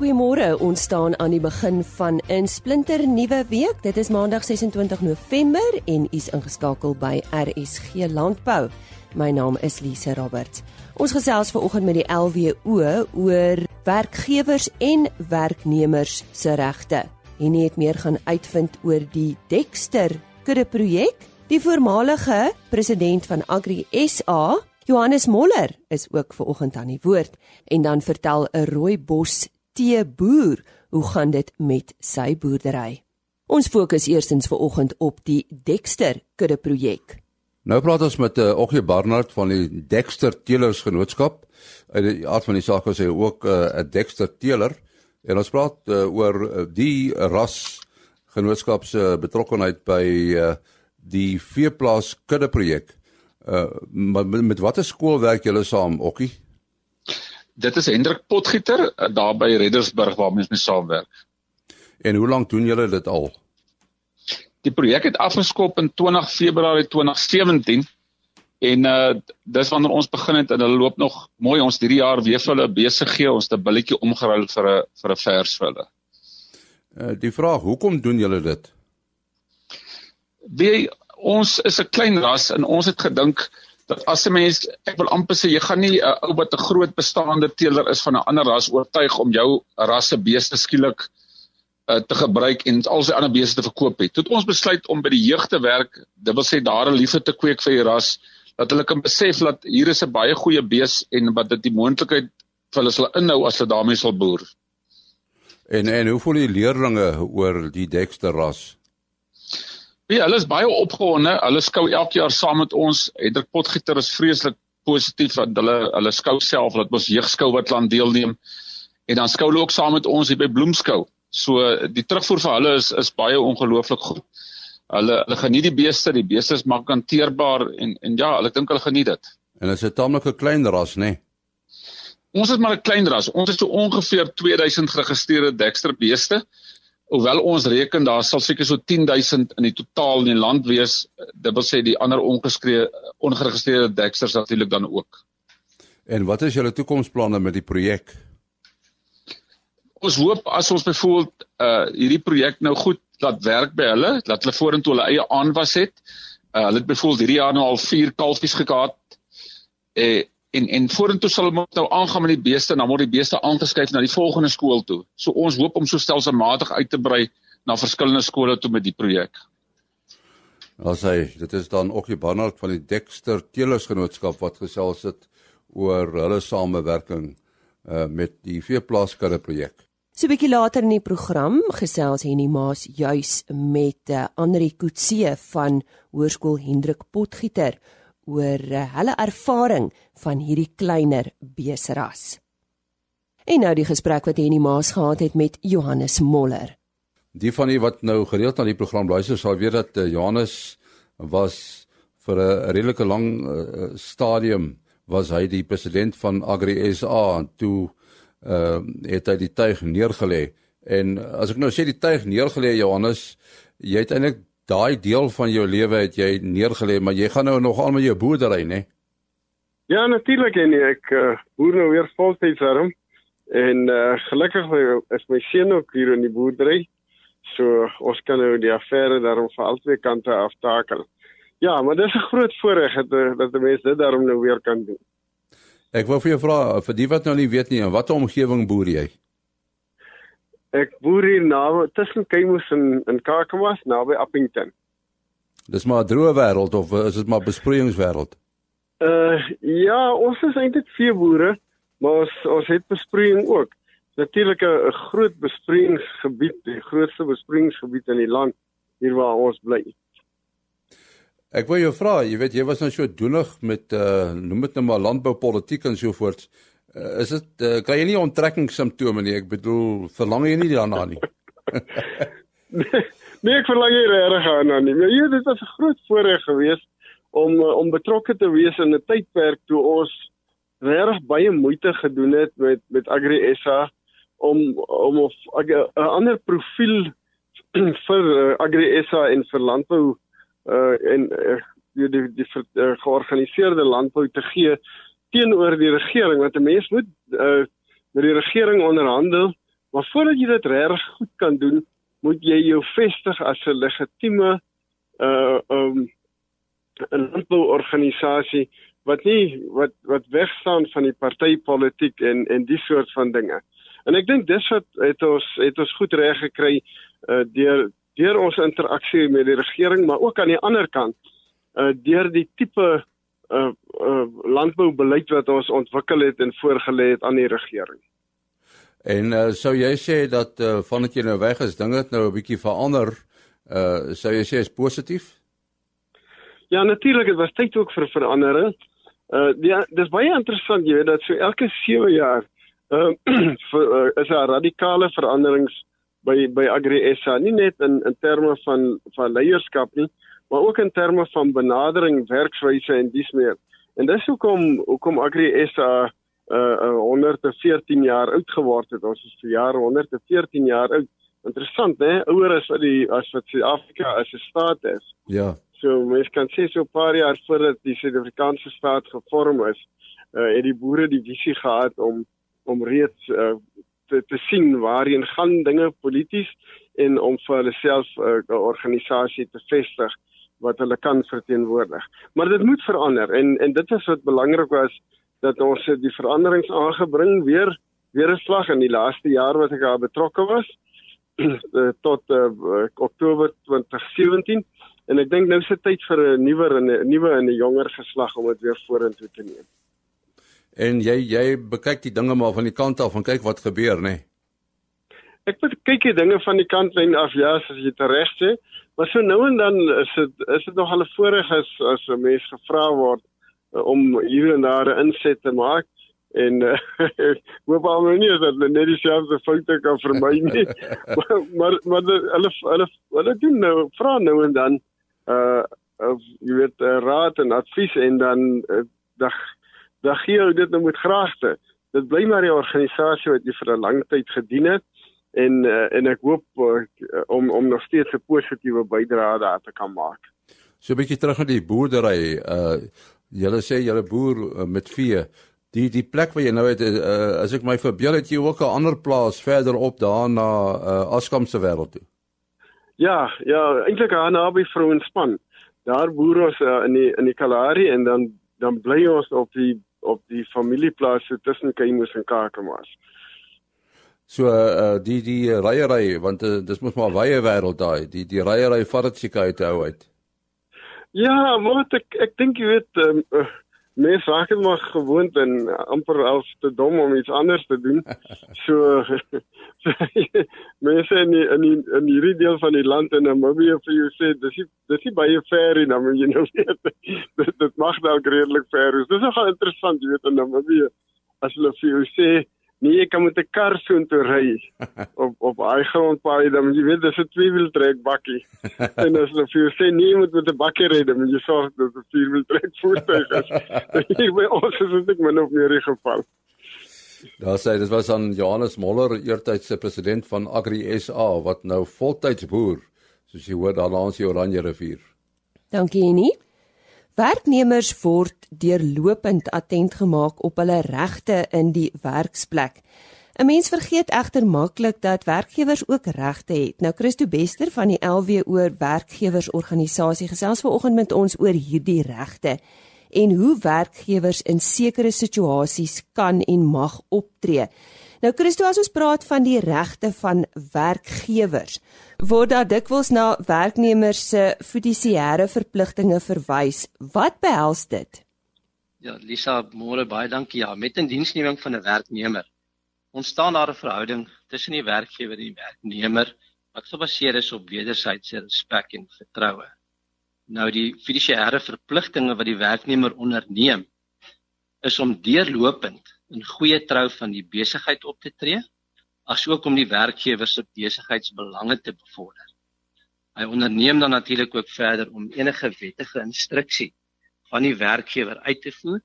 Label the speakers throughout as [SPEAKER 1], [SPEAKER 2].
[SPEAKER 1] Goeiemôre. Ons staan aan die begin van 'n splinter nuwe week. Dit is Maandag 26 November en u is ingeskakel by RSG Landbou. My naam is Lise Roberts. Ons gesels vanoggend met die LWO oor werkgewers en werknemers se regte. En nie het meer gaan uitvind oor die Dexter kudde projek. Die voormalige president van Agri SA, Johannes Moller, is ook vanoggend aan die woord en dan vertel 'n rooibos tee boer, hoe gaan dit met sy boerdery? Ons fokus eerstens vanoggend op die Dexter kudde projek.
[SPEAKER 2] Nou praat ons met uh, Oggie Barnard van die Dexter Teelers Genootskap. Uit die aard van die saak is hy ook eh, 'n uh, Dexter teeler en ons praat uh, oor die ras genootskap se betrokkeheid by uh, die veeplaas kudde projek. Uh, met, met watter skool werk julle saam, Oggie?
[SPEAKER 3] Dit is Hendrik Potgieter eh, daar by Reddersburg waar ons mee saamwerk.
[SPEAKER 2] En hoe lank doen julle dit al?
[SPEAKER 3] Die projek het afgeskop in 20 Februarie 2017 en uh dis wanneer ons begin het en hulle loop nog mooi ons hierdie jaar weer vir hulle besig gee ons 'n billetjie omgeruil vir 'n vir 'n vers vir hulle.
[SPEAKER 2] Uh die vraag, hoekom doen julle dit?
[SPEAKER 3] Wie ons is 'n klein ras en ons het gedink dat as 'n mens ek wil amper sê jy gaan nie 'n ou wat 'n groot bestaande teeler is van 'n ander ras oortuig om jou rasse beeste skielik uh, te gebruik en al sy ander beeste te verkoop het. Toe het ons besluit om by die jeug te werk, dit wil sê daar 'n liefde te kweek vir die ras dat hulle kan besef dat hier is 'n baie goeie bees en wat dit die moontlikheid vir hulle sal inhou as hulle daarmee sal boer.
[SPEAKER 2] En en hoe voel die leerlinge oor die Dexter ras?
[SPEAKER 3] Ja, hulle is baie opgewonde. Hulle skou elke jaar saam met ons. Hendrik Potgieter is vreeslik positief want hulle hulle skou self dat ons jeugskou wat land deelneem. En dan skou hulle ook saam met ons hier by Bloemskou. So die terugvoer vir hulle is is baie ongelooflik goed. Hulle hulle geniet die beeste, die beeste is maklik hanteerbaar en en ja, ek dink hulle geniet dit.
[SPEAKER 2] En dit is 'n tamelike klein ras, nê? Nee?
[SPEAKER 3] Ons is maar 'n klein ras. Ons het so ongeveer 2000 geregistreerde Dexter beeste hoewel ons reken daar sal seker so 10000 in die totaal in die land wees dit wil sê die ander ongeskree ongeregistreerde dexters natuurlik dan ook.
[SPEAKER 2] En wat is julle toekomsplanne met die projek?
[SPEAKER 3] Ons hoop as ons byvoorbeeld uh hierdie projek nou goed laat werk by hulle dat hulle vorentoe hulle eie aanwas het. Uh, hulle het byvoorbeeld hierdie jaar nou al 4 kalfies gehad eh en en vorentoe sal ons nou aangaan met die beeste en dan word die beeste aangeskuif na die volgende skool toe. So ons hoop om so stelselmatig uit te brei na verskillende skole toe met die projek.
[SPEAKER 2] As hy, dit is dan ook die Barnard van die Dexter Teelersgenootskap wat gesels het oor hulle samewerking uh, met die veeplaaskarre projek.
[SPEAKER 1] So 'n bietjie later in die program gesels Henny Maas juis met uh, Andri Kutse van Hoërskool Hendrik Potgieter oor uh, hulle ervaring van hierdie kleiner beseras. En nou die gesprek wat Henny Maas gehad het met Johannes Moller.
[SPEAKER 2] Die van u wat nou gereeld na die program luister sal weet dat uh, Johannes was vir 'n redelike lang uh, stadium was hy die president van Agri SA en toe uh, het hy die tuig neergelê en as ek nou sê die tuig neergelê Johannes jy het eintlik daai deel van jou lewe het jy neergelê, maar jy gaan nou nog al met jou boerdery, né?
[SPEAKER 4] Ja, natuurlik en ek uh, boer nou weer voltyds daarom. En uh, gelukkig is my seun ook hier in die boerdery. So ons kan nou die affære daarom van albei kante aftakel. Ja, maar dis 'n groot voorreg dat eh, dat 'n mens dit daarom nou weer kan doen.
[SPEAKER 2] Ek wou vir jou vra vir die wat nou nie weet nie, in watter omgewing boer jy?
[SPEAKER 4] Ek boer hier naby tussen Keimoes en en Kakamas naby Appington.
[SPEAKER 2] Dis maar 'n droë wêreld of is dit maar besproeiingswêreld?
[SPEAKER 4] Uh ja, ons is eintlik vee boere, maar ons ons het besproeiing ook. Natuurlik 'n groot besproeiingsgebied, die grootste besproeiingsgebied in die land hier waar ons bly.
[SPEAKER 2] Ek wou jou vra, jy weet jy was nou so doenig met uh noem dit nou maar landboupolitiek en so voort. Uh, is dit uh, kry jy nie onttrekkingssimptome nie? Ek bedoel, verlang jy nie daarna nie?
[SPEAKER 4] nee, ek verlang nie regtig daarna nie. Maar jy, dit was 'n groot voorreg geweest om uh, om betrokke te wees in 'n tydperk toe ons regtig baie moeite gedoen het met met Agri SA om om 'n ander profiel vir uh, Agri SA en vir landbou uh, en uh, die die, die, die uh, georganiseerde landbou te gee teenoor die regering want 'n mens moet uh, met die regering onderhandel Maar voordat jy dit reg goed kan doen, moet jy jou vestig as 'n legitieme uh um 'n landbouorganisasie wat nie wat wat wegstaan van die partytetiek en en die soort van dinge. En ek dink dis wat het ons het ons goed reg gekry uh deur deur ons interaksie met die regering, maar ook aan die ander kant uh deur die tipe uh, uh landboubeleid wat ons ontwikkel het en voorgelê het aan die regering.
[SPEAKER 2] En uh, sou jy sê dat uh, vandat jy nou weg is, dinge het nou 'n bietjie verander? Uh sou jy sê is positief?
[SPEAKER 4] Ja, natuurlik, dit was tyd ook vir verandering. Uh ja, dis baie interessant jy weet dat so elke 7 jaar uh, vir, uh is 'n radikale veranderings by by Agri SA, nie net in in terme van van leierskap nie, maar ook in terme van benadering, werkswyse en dis meer. En dis hoekom hoekom Agri SA uh, uh 114 jaar oud geword het. Ons is vir jare 114 jaar oud. Interessant, hè? Ouer as wat die as wat Suid-Afrika as 'n staat is.
[SPEAKER 2] Ja.
[SPEAKER 4] So mens kan sê so 'n paar jaar voordat die Suid-Afrikaanse staat gevorm is, uh het die boere die visie gehad om om reeds uh te, te sien waarheen gaan dinge polities en om vir hulle self 'n uh, organisasie te vestig wat hulle kan verteenwoordig. Maar dit moet verander en en dit is wat belangrik was dat ons die veranderings aangebring weer weer 'n slag in die laaste jaar wat ek daar betrokke was eh, tot uh, Oktober 2017 en ek dink nou is dit tyd vir 'n nuwer en 'n nuwe en 'n jonger geslag om dit weer vorentoe te neem.
[SPEAKER 2] En jy jy bekyk die dinge maar van die kant af en kyk wat gebeur, nê? Nee?
[SPEAKER 4] Ek kyk die dinge van die kantlyn af, ja, as jy dit reg sê, maar so nou en dan is dit is dit nog al 'n voorreg as as 'n mens gevra word uh, om hier en daar 'n inset te maak. En uh, hoop al nou nie dat net dieselfde foute kan vermy nie. Maar maar, hulle hulle hulle doen nou vra nou en dan uh of jy weet uh, raad en advies en dan uh, dag dag gee jy dit nou met graagte. Dit bly maar die organisasie wat jy vir 'n lang tyd gedien het en uh, en ek hoop uh, om om nog steeds 'n positiewe bydrae daar te kan maak
[SPEAKER 2] so 'n bietjie terug na die boerdery uh Julle sê julle boer uh, met vee. Die die plek waar jy nou het uh, as ek my verbeel het jy ook 'n ander plaas verder op daar na uh, Askam se wêreld toe.
[SPEAKER 4] Ja, ja, eintlik aan naby Vrouenspan. Daar boer ons uh, in die in die Kalahari en dan dan bly ons op die op die familieplaas tussen Kaimoes en Kakamas.
[SPEAKER 2] So uh, die die ryery want uh, dis mos maar wye wêreld daai. Die die ryery vat dit seker uit hou uit.
[SPEAKER 4] Ja, maar ek ek dink jy weet um, uh, mense raak net maar gewoond en amper als te dom om iets anders te doen. So, so mense in die, in die, in hierdie deel van die land en Namibië vir jou sê dis nie, dis nie baie ver en dan moet jy nou weet dit dit mag dalk redelik ver. Dis nogal interessant jy weet in Namibië as hulle vir jou sê Nee, jy kan met 'n kar so intoe ry op op daai grondpaaie dan jy weet dis 'n tweewiel trek bakkie. en as jy vir sê nee, moet met 'n bakkie ry dan jy sorg dat 'n vierwiel trek voertuig is. Hier by ons is dit min of meer die geval.
[SPEAKER 2] Daar sê dit was aan Johannes Moller, eertydse president van Agri SA wat nou voltyds boer, soos jy hoor daar langs die Oranje rivier.
[SPEAKER 1] Dankie Annie. Werknemers word deurlopend attent gemaak op hulle regte in die werksplek. 'n Mens vergeet egter maklik dat werkgewers ook regte het. Nou Christo Bester van die LWO werkgewersorganisasie gesels vanoggend met ons oor hierdie regte en hoe werkgewers in sekere situasies kan en mag optree. Nou Christo as ons praat van die regte van werkgewers, word daar dikwels na werknemers se fidusiëre verpligtinge verwys. Wat behels dit?
[SPEAKER 5] Ja, Lisa, môre baie dankie. Ja, met 'n diensneming van 'n werknemer ontstaan daar 'n verhouding tussen die werkgewer en die werknemer wat gebaseer is op wederwysige respek en vertroue. Nou die fidusiëre verpligtinge wat die werknemer onderneem is om deurlopend in goeie trou van die besigheid op te tree, asook om die werkgewer se besigheidsbelange te bevorder. Hy onderneem dan natuurlik ook verder om enige wettige instruksie van die werkgewer uit te voer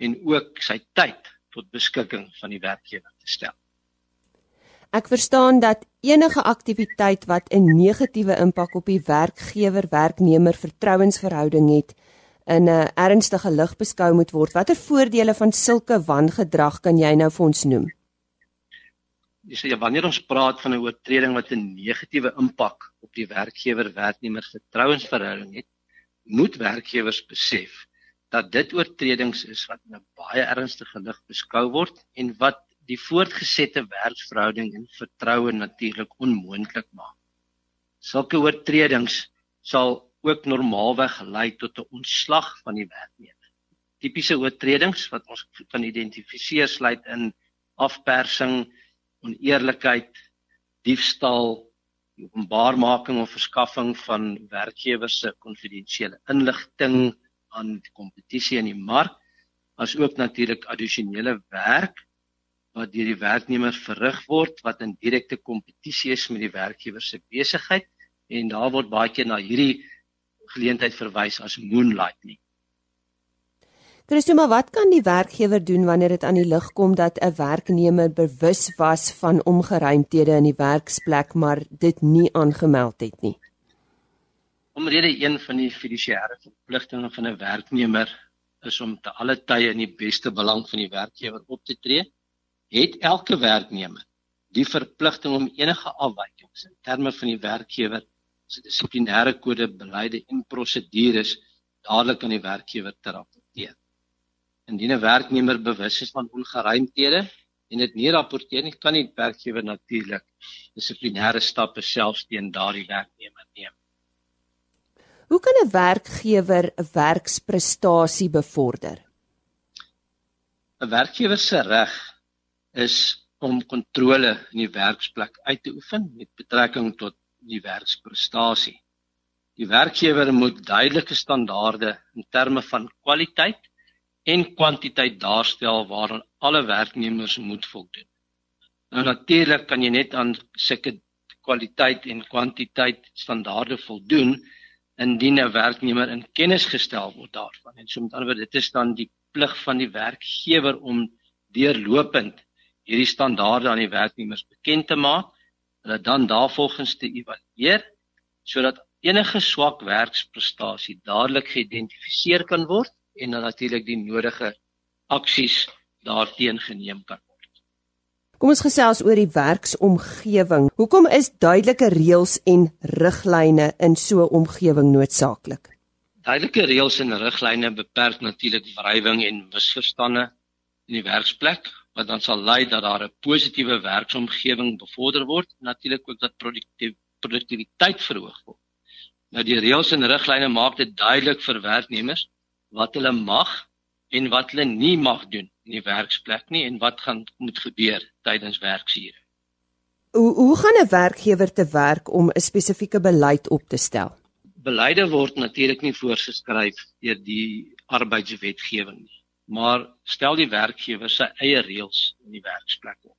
[SPEAKER 5] en ook sy tyd tot beskikking van die werkgewer te stel.
[SPEAKER 1] Ek verstaan dat enige aktiwiteit wat 'n negatiewe impak op die werkgewer-werknemer vertrouensverhouding het, in 'n uh, ernstige lig beskou moet word. Watter voordele van sulke wangedrag kan jy nou vir ons noem?
[SPEAKER 5] Dis ja wanneer ons praat van 'n oortreding wat 'n negatiewe impak op die werkgewer-werknemer vertrouensverhouding het, moet werkgewers besef dat dit oortredings is wat in 'n baie ernstige lig beskou word en wat die voortgesette werksverhouding en vertroue natuurlik onmoontlik maak. Sulke oortredings sal ook normaalweg lei tot 'n ontslag van die werknemer. Tipiese oortredings wat ons kan identifiseer sluit in afpersing, oneerlikheid, diefstal, openbaarmaking of verskaffing van werkgewers se konfidensiële inligting aan die kompetisie in die mark, asook natuurlik addisionele werk wat deur die werknemer verrig word wat in direkte kompetisie is met die werkgewer se besigheid en daar word baie keer na hierdie geleentheid verwys as moonlighting.
[SPEAKER 1] Christo, maar wat kan die werkgewer doen wanneer dit aan die lig kom dat 'n werknemer bewus was van ongeruimthede in die werksplek maar dit nie aangemeld het nie?
[SPEAKER 5] Omrede een van die fiduciêre verpligtinge van 'n werknemer is om te alle tye in die beste belang van die werkgewer op te tree het elke werknemer die verpligting om enige afwykings in terme van die werkgewer se dissiplinêre kode, beleide en prosedures dadelik aan die werkgewer te rapporteer. Indien 'n werknemer bewus is van ongeruimthede en dit nie rapporteer nie, kan die werkgewer natuurlik dissiplinêre stappe selfs teen daardie werknemer neem.
[SPEAKER 1] Hoe kan 'n werkgewer 'n werksprestasie bevorder?
[SPEAKER 5] 'n Werkgewer se reg is om kontrole in die werksplek uit te oefen met betrekking tot die werksprestasie. Die werkgewer moet duidelike standaarde in terme van kwaliteit en kwantiteit daarstel waaraan alle werknemers moet voldoen. Nou natuurlik kan jy net aan sulke kwaliteit en kwantiteit standaarde voldoen indien 'n werknemer in kennis gestel word daarvan. En so met ander woorde, dit is dan die plig van die werkgewer om deurlopend hierdie standaarde aan die werknemers bekend te maak, hulle dan daarvolgens te evalueer sodat enige swak werksprestasie dadelik geïdentifiseer kan word en dan natuurlik die nodige aksies daarteen geneem kan word.
[SPEAKER 1] Kom ons gesels oor die werksomgewing. Hoekom is duidelike reëls en riglyne in so 'n omgewing noodsaaklik?
[SPEAKER 5] Duidelike reëls en riglyne beperk natuurlik wrywing en misverstande in die werksplek wat dan sal lei dat daar 'n positiewe werksomgewing bevorder word en natuurlik ook dat produktiwiteit verhoog word. Nou die reëls en riglyne maak dit duidelik vir werknemers wat hulle mag en wat hulle nie mag doen in die werksplek nie en wat gaan moet gebeur tydens werksure.
[SPEAKER 1] Hoe hoe gaan 'n werkgewer te werk om 'n spesifieke beleid op te stel?
[SPEAKER 5] Beleide word natuurlik nie voorgeskryf deur die arbeidswetgewing nie maar stel die werkgewer sy eie reëls in die werksplek op.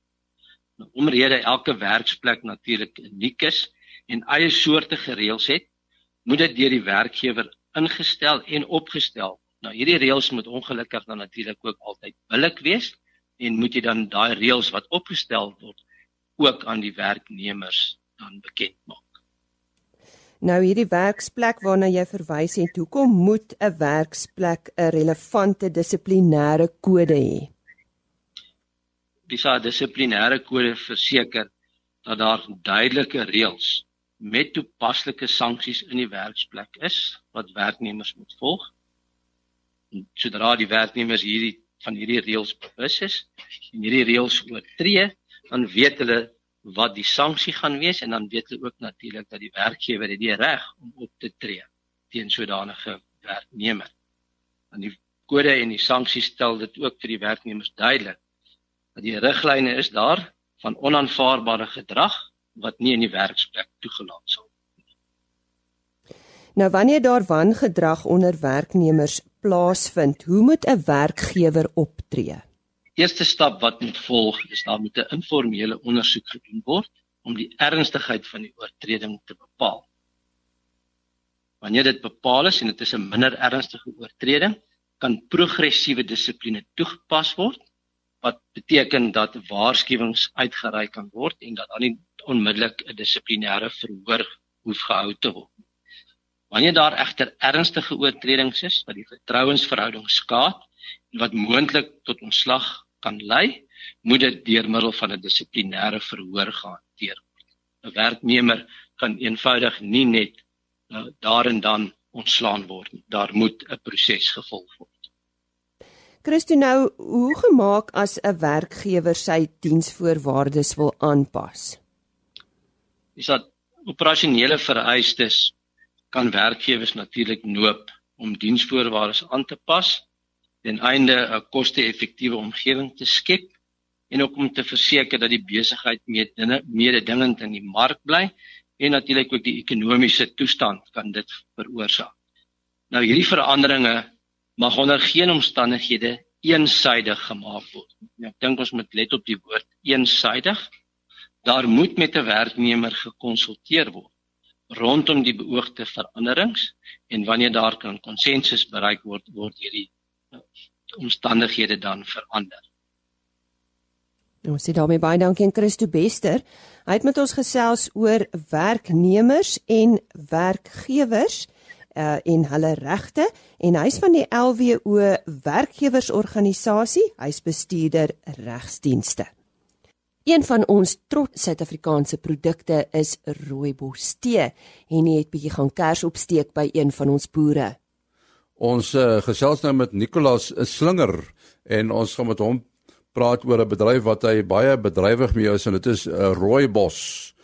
[SPEAKER 5] Nou omrede elke werksplek natuurlik uniek is en eie soorte gereëls het, moet dit deur die werkgewer ingestel en opgestel. Nou hierdie reëls moet ongelukkig dan natuurlik ook altyd billik wees en moet jy dan daai reëls wat opgestel word ook aan die werknemers dan bekend maak.
[SPEAKER 1] Nou hierdie werksplek waarna jy verwys het, hoekom moet 'n werksplek 'n relevante dissiplinêre kode hê?
[SPEAKER 5] Dis 'n dissiplinêre kode verseker dat daar duidelike reëls met toepaslike sanksies in die werksplek is wat werknemers moet volg. En sodra die werknemers hierdie van hierdie reëls bewus is en hierdie reëls oortree, dan weet hulle wat die sanksie gaan wees en dan weet hulle ook natuurlik dat die werkgewer het die reg om op te tree teen sodanige werknemer. Want die kode en die sanksies stel dit ook vir die werknemers duidelik dat die riglyne is daar van onaanvaarbare gedrag wat nie in die werksplek toegelaat sal word.
[SPEAKER 1] Nou wanneer daar wangedrag onder werknemers plaasvind, hoe moet 'n werkgewer optree?
[SPEAKER 5] Eerste stap wat moet volg is daar moet 'n informele ondersoek gedoen word om die ernstigheid van die oortreding te bepaal. Wanneer dit bepaal is en dit is 'n minder ernstige oortreding, kan progressiewe dissipline toegepas word wat beteken dat waarskuwings uitgereik kan word en dat dan nie onmiddellik 'n dissiplinêre verhoor hoef gehou te word. Wanneer daar egter ernstige oortredings is wat die vertrouensverhouding skaad en wat moontlik tot ontslag kan lei, moet dit deur middel van 'n dissiplinêre verhoor gehanteer word. 'n Werknemer kan eenvoudig nie net uh, daar en dan ontslaan word nie. Daar moet 'n proses gevolg word.
[SPEAKER 1] Christo nou, hoe gemaak as 'n werkgewer sy diensvoorwaardes wil aanpas?
[SPEAKER 5] Dis dat operasionele vereistes kan werkgewers natuurlik noop om diensvoorwaardes aan te pas ten einde 'n koste-effektiewe omgewing te skep en ook om te verseker dat die besigheid mededingend in die mark bly en natuurlik ook die ekonomiese toestand kan dit veroorsaak. Nou hierdie veranderinge mag onder geen omstandighede eensydig gemaak word. Ek dink ons moet let op die woord eensydig. Daar moet met 'n werknemer gekonsulteer word rondom die beoogde veranderings en wanneer daar kan konsensus bereik word word hierdie omstandighede dan verander.
[SPEAKER 1] Ons sê daarmee baie dankie aan Christo Bester. Hy het met ons gesels oor werknemers en werkgewers uh en hulle regte en hy's van die LWO werkgewersorganisasie, hy's bestuurder regsdienste. Een van ons trots Suid-Afrikaanse produkte is rooibos tee en hy het bietjie gaan kers opsteek by een van ons boere.
[SPEAKER 2] Ons uh, gesels nou met Nicolas Slinger en ons gaan met hom praat oor 'n bedryf wat hy baie bedrywig mee is en dit is 'n uh, rooibos.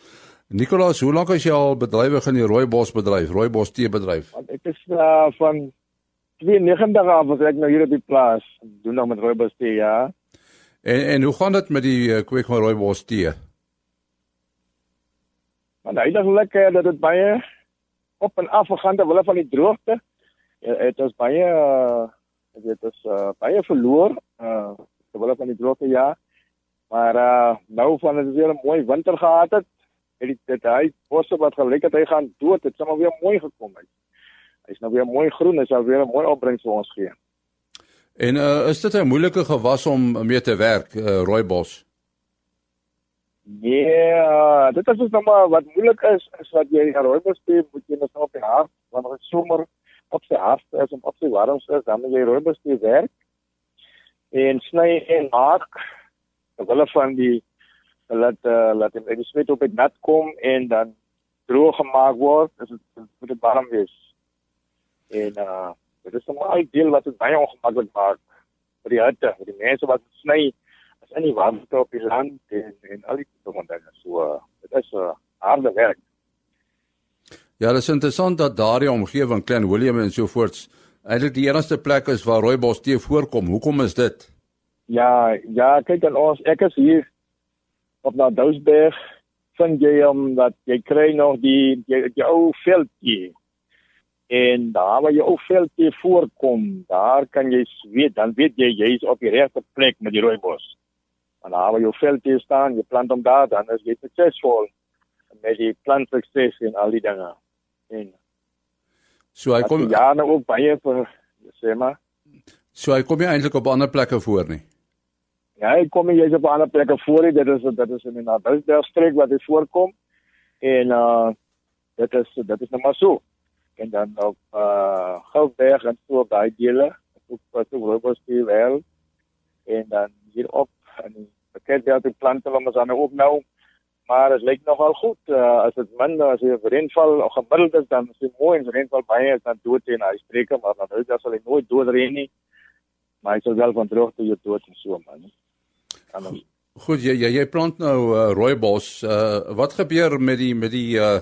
[SPEAKER 2] Nicolas, hoe lank is jy al bedrywig in die rooibos bedryf, rooibos tee bedryf?
[SPEAKER 6] Ek is uh, van 92 af as ek nou hier op die plaas doen nou met rooibos tee, ja.
[SPEAKER 2] En en hoe gaan dit met die uh, kweek van rooibos tee?
[SPEAKER 6] Want eintlik uh, dat dit baie op en af gegaan terwyl van die droogte. Dit is baie uh, dit is uh, baie verloor uh terwyl van die droogte ja. Maar uh nou van dit weer 'n mooi winter gehad het, het dit dit hy bosse wat gelyk het hy gaan dood, het sommer weer mooi gekom uit. Hy's nou weer mooi groen, hy sal weer 'n mooi opbrengs vir ons gee.
[SPEAKER 2] En uh, is dit 'n moeilike gewas om mee te werk, uh, rooibos?
[SPEAKER 6] Ja, yeah, dit is nog maar wat moeilik is, is wat jy rooibos tee moet jy net op die hart, want dit is sommer op sy hart is om op sy warms is, dan moet jy tee werk en sny en maak terwyl van die laat uh, laat die sweet op dit nat kom en dan droog gemaak word, is dit moet dit warm wees. En uh Dit is 'n baie deel wat dit baie ongemaklik maak vir die hitte, vir die mense wat sny as in die warmte op die land en en al die dinge so. Dit is 'n uh, harde werk.
[SPEAKER 2] Ja, dit is interessant dat daardie omgewing Klein Willem en so voorts eintlik die enigste plek is waar rooibos tee voorkom. Hoekom is dit?
[SPEAKER 6] Ja, ja, kyk dan ons ek is hier op na Douwsberg vind jy om dat jy kry nog die die, die ou veldjie en daar waar jy ook veld te voorkom, daar kan jy weet, dan weet jy jy is op die regte plek met die rooibos. En daar waar jy veld te staan, jy plant hom daar, dan is jy suksesvol met die plant sukses en al die dinge. En
[SPEAKER 2] so hy kom
[SPEAKER 6] ja, nou ook baie vir sê maar.
[SPEAKER 2] So hy kom jy eintlik op ander plekke voor nie.
[SPEAKER 6] Ja, hy kom jy op ander plekke voor, dit is dit is in 'n Natalsberg wat hy voorkom. En uh dit is dit is nou maar so en dan op uh Goudberg en so daai dele op wat so robust hier wel en dan hier op en die kerkbelt die plante wat ons aan ook nou maar dit lyk nogal goed uh, as dit minder as die reënval of gemiddeld is dan is dit mooi en reënval baie is dan dood en hy spreek maar dan hy sal hy nooit dood reën nie maar hy sal wel van droogte jou dood en so man
[SPEAKER 2] kan ons Goed jy jy, jy plant nou uh, rooibos uh, wat gebeur met die met die uh,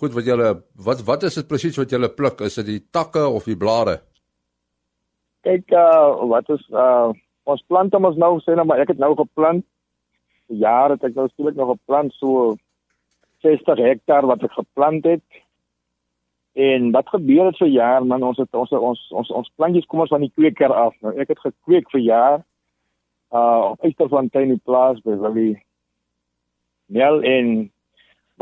[SPEAKER 2] Goed, wat julle wat wat is dit presies wat julle pluk? Is dit die takke of die blare?
[SPEAKER 6] Kyk, uh wat is uh ons plant ons nou sê nou maar ek het nou geplant. Jare het ek nou skielik nog geplant so 60 hektaar wat ek geplant het. En wat gebeur het vir jaar man ons het ons ons ons ons plantjies kom ons van die kweker af. Nou ek het gekweek vir jaar uh op Eysterfontein die plaas by Willie Mel en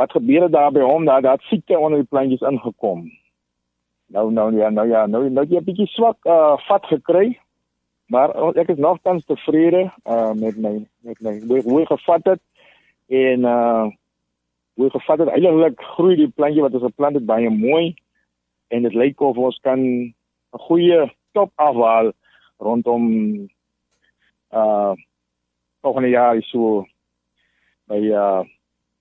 [SPEAKER 6] wat gebeur het daar by hom daar dat siekte onder die plantjies ingekom. Nou nou ja nou ja nou nou jy 'n bietjie swak uh vat gekry. Maar ek is nogtans tevrede uh met my met my hoe, hoe gevat het en uh hoe gevat het eintlik groei die plantjie wat ons geplant het baie mooi en dit lyk of ons kan 'n goeie top afhaal rondom uh volgende jaar is so by uh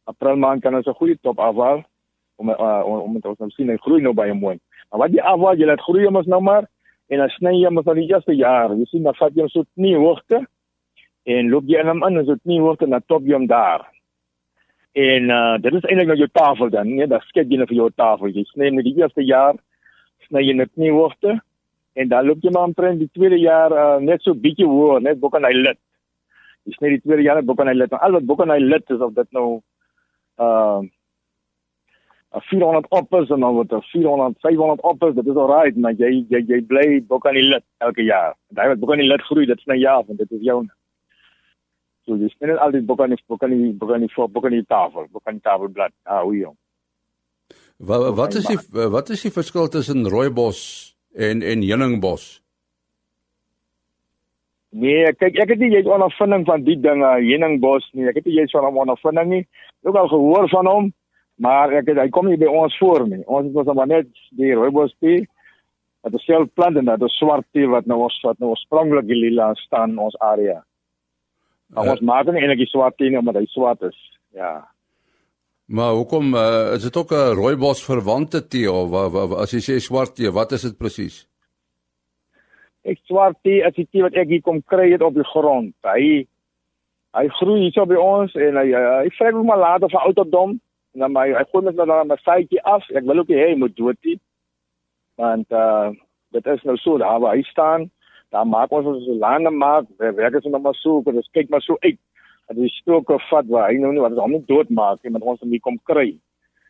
[SPEAKER 6] April maand kan ons 'n goeie top afhaal om uh, om om ons nou sien hy groei nou baie mooi. Maar wat die afhaal jy laat groei ons nou maar en dan sny jy mos al die eerste jaar. Jy sien dan vat jy hom so nie hoogte en loop jy in hom in so nie hoogte na top jy hom daar. En uh dit is eintlik nou jou tafel dan, nee, dan skep jy net vir jou tafel. Jy sny met die eerste jaar sny jy net nie hoogte en dan loop jy maar omtrent die tweede jaar uh, net so bietjie hoër, net bo kan hy lid. Jy sny die tweede jaar net bo kan hy lid. Al wat bo kan hy lid is of dit nou uh 400 oppers en dan word er 400 500 oppers dit is alright maar jy jy jy bly bokanie lid elke jaar. Daai wat bokanie lid groei dit is nou ja want dit is jou so jy sien al die bokanie bokanie bokanie voor bokanie tafel bokanie tafelblad. Ah hoe jong.
[SPEAKER 2] Wat wat is die wat is die verskil tussen rooibos en en heuningbos
[SPEAKER 6] Nee, kyk ek het nie jy het ondervinding van die dinge heuningbos nie. Ek het nie jy van hom ondervinding nie. Ook al gehoor van hom, Maar ek het, hy kom nie by ons voor nie. Ons het ons maar net die rooibos tee. Dit is self plant en dit is swart tee wat nou ons wat nou oorspronklik die lila staan in ons area. Maar uh, ons maak nie enige swart tee nie omdat hy swart is. Ja.
[SPEAKER 2] Maar hoekom uh, is dit ook 'n rooibos verwante tee of wa, wa, as jy sê swart tee, wat is dit presies?
[SPEAKER 6] Ek swart tee is die tee wat ek hier kom kry het op die grond. Hy hy groei hier so by ons en hy hy, hy vrek hom maar later van ouderdom dan my hy gooi net nou dan 'n saadjie af. Ek wil ook hê hy moet dood nie. Want uh dit is nou so daar waar hy staan, daar maak ons ons lande maak, werk werk is nog maar so, maar dit kyk maar so uit. Dat die stoke vat waar hy nou nie wat hom nie dood maak nie, maar ons hom nie kom kry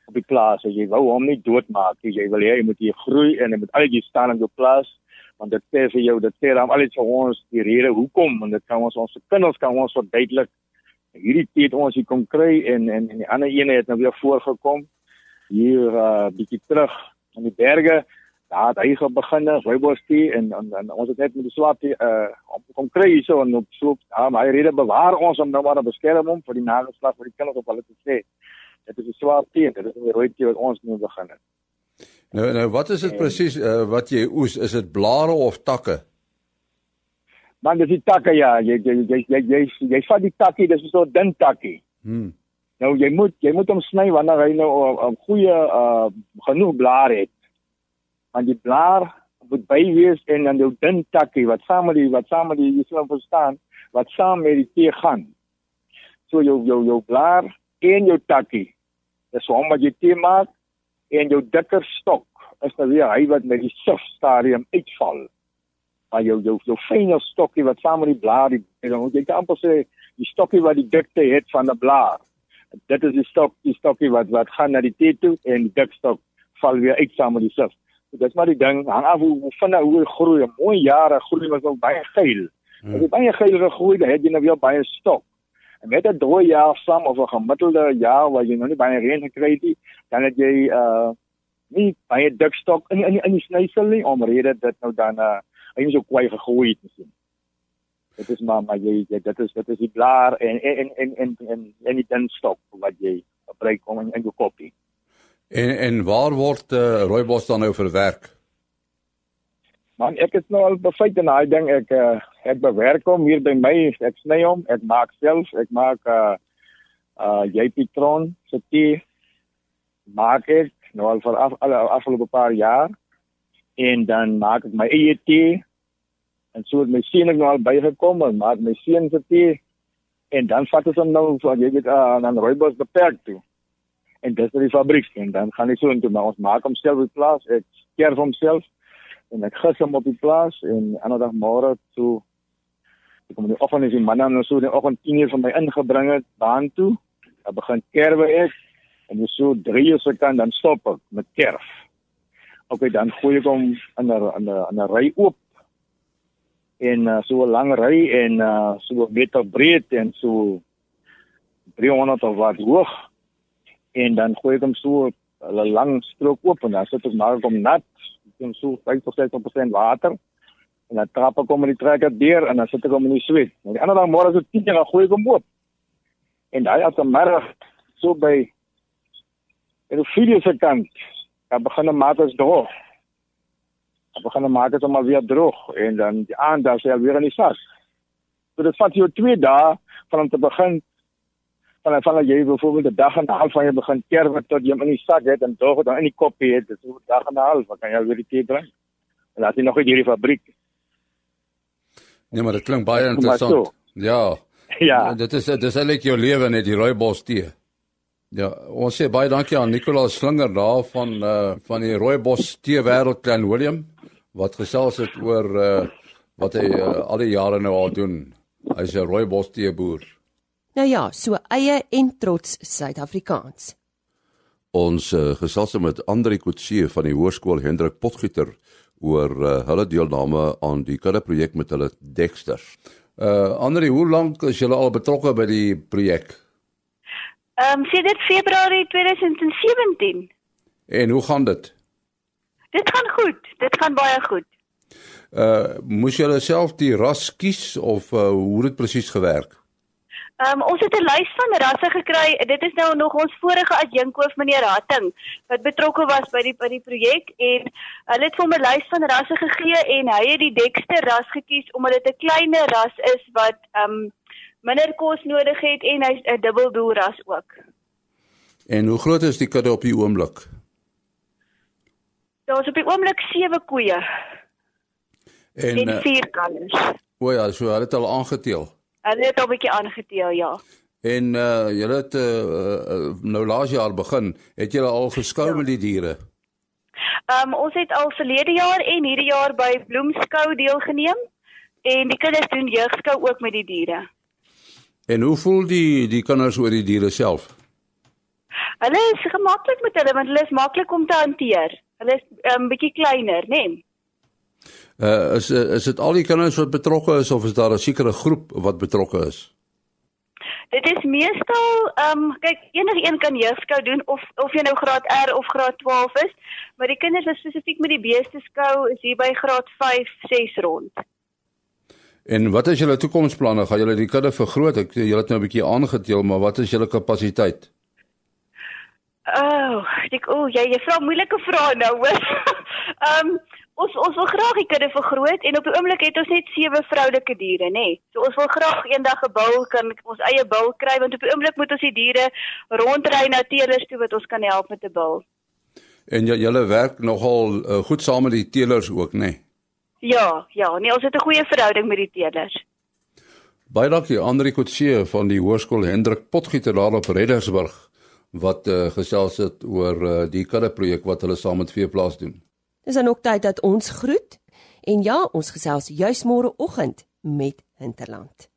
[SPEAKER 6] op die plaas. As jy wou hom nie dood maak nie, jy wil hê hy moet hier groei en hy moet altyd staan in jou plaas want dit sê vir jou dit sê dan al iets vir ons die rede hoekom en dit kan ons ons kinders kan ons verduidelik hierdie tyd ons hier kom kry en en en die ander ene het nou weer voorgekom. Hier uh bietjie terug in die berge. Daar het hy begin rooibos tee en, en en ons het net met die swart uh kom kry hierso en op so ja maar hy rede bewaar ons om nou maar te beskerm hom vir die nageslag vir die kinders op hulle te sê dit is 'n swart tee dit is 'n rooi tee wat ons nou begin het.
[SPEAKER 2] Nou nou wat is dit presies uh, wat jy oes? Is dit blare of takke
[SPEAKER 6] Man dis die takke ja, jy jy jy jy jy, jy, vat die takkie, dis so 'n dun takkie.
[SPEAKER 2] Hmm.
[SPEAKER 6] Nou jy moet jy moet hom sny wanneer hy nou 'n goeie uh genoeg blaar het. Want die blaar moet by wees en dan jou dun takkie wat saam met die wat saam met die jy sal verstaan wat saam met die tee gaan. So jou jou jou blaar en jou takkie. Dis hom wat jy tee maak en jou dikker stok is nou weer hy wat met die sif stadium uitval maar jou jou jou fynste stokkie wat saam met die blaar die dan jy kan amper sê die stokkie wat die dikte het van 'n blaar. Dit is die stok die stokkie wat wat gaan na die tee toe en die dik stok val weer uit saam met die sif. So dit is maar die ding hang af hoe hoe vinnig hoe groei. Mooi jare groei was nog baie geil. Hmm. As jy baie geil gegroei het, het jy nou weer baie stok. En met 'n droë jaar saam of 'n gemiddelde jaar waar jy nog nie baie reën gekry het nie, dan het jy uh nie baie dik stok in in in die snysel nie omrede dit nou dan uh is ook kwai gegooi het sien. Dit is maar maar jy, jy dit is dit is die blaar en en en en en en die dan stop wat jy gebruik om in, in jou koppie.
[SPEAKER 2] En en waar word uh, rooibos dan nou verwerk?
[SPEAKER 6] Man, ek het nou al befeit en daai ding ek uh, ek bewerk hom hier by my, ek sny hom, ek maak self, ek maak uh uh jy Pitron se tee maak ek nou al vir af, al afgelope paar jaar en dan maak ek my eie tee en so het my seun nou al bygekom en maak my seun se tee en dan vat ons hom nou so jy weet aan uh, aan Rooibos beperk toe en dis by die fabriek en dan gaan ek so intoe maar ons maak hom self op plaas ek keer hom self en ek gis hom op die plaas en ander dag môre toe ek kom die oggend is die man dan so die oggend 10 uur van my ingebring het baan toe dan begin kerwe ek en so 3 uur se kan dan stop ek met kerf Okay, dan gooi ek hom in 'n in 'n in 'n ry oop. En uh, so 'n lang ry en uh, so 'n meter breed en so 300 of wat hoog. En dan gooi ek hom so 'n lang strook oop en dan sit ek maar hom nat, en so 5% water. En dan trap ek hom in die trekker deur en dan sit ek hom in die sweet. En die ander dag môre so 10 dan gooi ek hom oop. En daai as 'n middag so by en die video se kant dan begin 'n maat as droog. Begin maat as om weer droog en dan die aand dan sê hy weer in die sas. So dit vat jou 2 dae van om te begin van van jy byvoorbeeld 'n dag en 'n half van jy begin kerwe tot jy in die sak het en tog dan in die kop het, dis 'n dag en 'n half, wat kan jy weer die tee drink? En is jy nog uit hierdie fabriek.
[SPEAKER 2] Nee, maar dit klink baie interessant. Ja.
[SPEAKER 6] Ja.
[SPEAKER 2] Dit is dit is eintlik jou lewe net die rooibos tee. Ja, ons sê baie dankie aan Nicolaas Slinger daar van uh van die rooibos tee wêreld Klein Willem wat gesels het oor uh wat hy uh, al die jare nou al doen. Hy's 'n rooibos tee boer.
[SPEAKER 1] Nou ja, so eie en trots Suid-Afrikaans.
[SPEAKER 2] Ons uh, gesels met Andri Kutse van die Hoërskool Hendrik Potgieter oor uh, hulle deelname aan die kudde projek met hulle Dexter. Uh Andri, hoe lank is julle al betrokke by die projek?
[SPEAKER 7] Ehm um, sedert Februarie 2017.
[SPEAKER 2] En hoe gaan dit?
[SPEAKER 7] Dit gaan goed. Dit gaan baie goed.
[SPEAKER 2] Uh moes julle self die ras kies of uh, hoe het dit presies gewerk?
[SPEAKER 7] Ehm um, ons het 'n lys van rasse gekry. Dit is nou nog ons vorige adjunkhoof meneer Hatting wat betrokke was by die by die projek en hulle het vir hom 'n lys van rasse gegee en hy het die Dexter ras gekies omdat dit 'n kleiner ras is wat ehm um, minder kos nodig het en hy's 'n dubbeldoel ras ook.
[SPEAKER 2] En hoe groot is die kudde op die oomblik?
[SPEAKER 7] Daar's op die oomblik 7 koeie.
[SPEAKER 2] En,
[SPEAKER 7] En
[SPEAKER 2] uh,
[SPEAKER 7] 4 kalvers.
[SPEAKER 2] o ja, so hulle het al aangeteel.
[SPEAKER 7] Hulle het al 'n bietjie aangeteel, ja.
[SPEAKER 2] En uh julle het uh, uh, nou laas jaar begin, het julle al geskou ja. met die diere?
[SPEAKER 7] Ehm um, ons het al verlede jaar en hierdie jaar by Bloemskou deelgeneem en die kinders doen jeugskou ook met die diere.
[SPEAKER 2] En hoe voel die die kinders oor die diere self?
[SPEAKER 7] Hulle is gemaklik met hulle want hulle is maklik om te hanteer. Hulle is 'n um, bietjie kleiner, né? Nee?
[SPEAKER 2] Uh is is dit al die kinders wat betrokke is of is daar 'n sekere groep wat betrokke is?
[SPEAKER 7] Dit is meestal ehm um, kyk enige een kan jeugskou doen of of jy nou graad R of graad 12 is, maar die kinders wat spesifiek met die beeste skou is hier by graad 5, 6 rond.
[SPEAKER 2] En wat is julle toekomsplanne? Gaan julle die kudde vergroot? Ek julle het nou 'n bietjie aangeteel, maar wat is julle kapasiteit?
[SPEAKER 7] Oh, ek o, oh, jy jy vra moeilike vrae nou hoor. Ehm um, ons ons wil graag die kudde vergroot en op die oomblik het ons net sewe vroulike diere, nê. Nee. So ons wil graag eendag 'n bul kan ons eie bul kry want op die oomblik moet ons die diere rondry na teelers toe wat ons kan help met 'n bul.
[SPEAKER 2] En julle werk nogal uh, goed saam met die teelers ook, nê? Nee?
[SPEAKER 7] Ja, ja, nee, ons het 'n goeie verhouding met die teelers.
[SPEAKER 2] Baie dankie Andri Kotse van die Hoërskool Hendrik Potgieter daar op Reddersburg wat uh, gesels het oor uh, die kudde projek wat hulle saam met Veeplaas doen.
[SPEAKER 1] Dis dan ook tyd dat ons groet en ja, ons gesels juis môre oggend met Hinterland.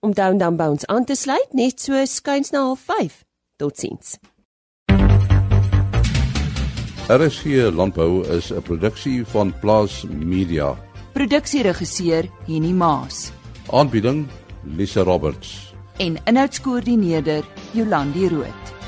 [SPEAKER 1] Om dan dan by ons aan te sluit net so skuins na 05:30. Totsiens.
[SPEAKER 2] RSG Landbou is 'n produksie van Plaas Media.
[SPEAKER 8] Produksieregisseur Henny Maas
[SPEAKER 2] Aanbieding Lisa Roberts.
[SPEAKER 8] en inhoudskoördineerder Jolandi Root.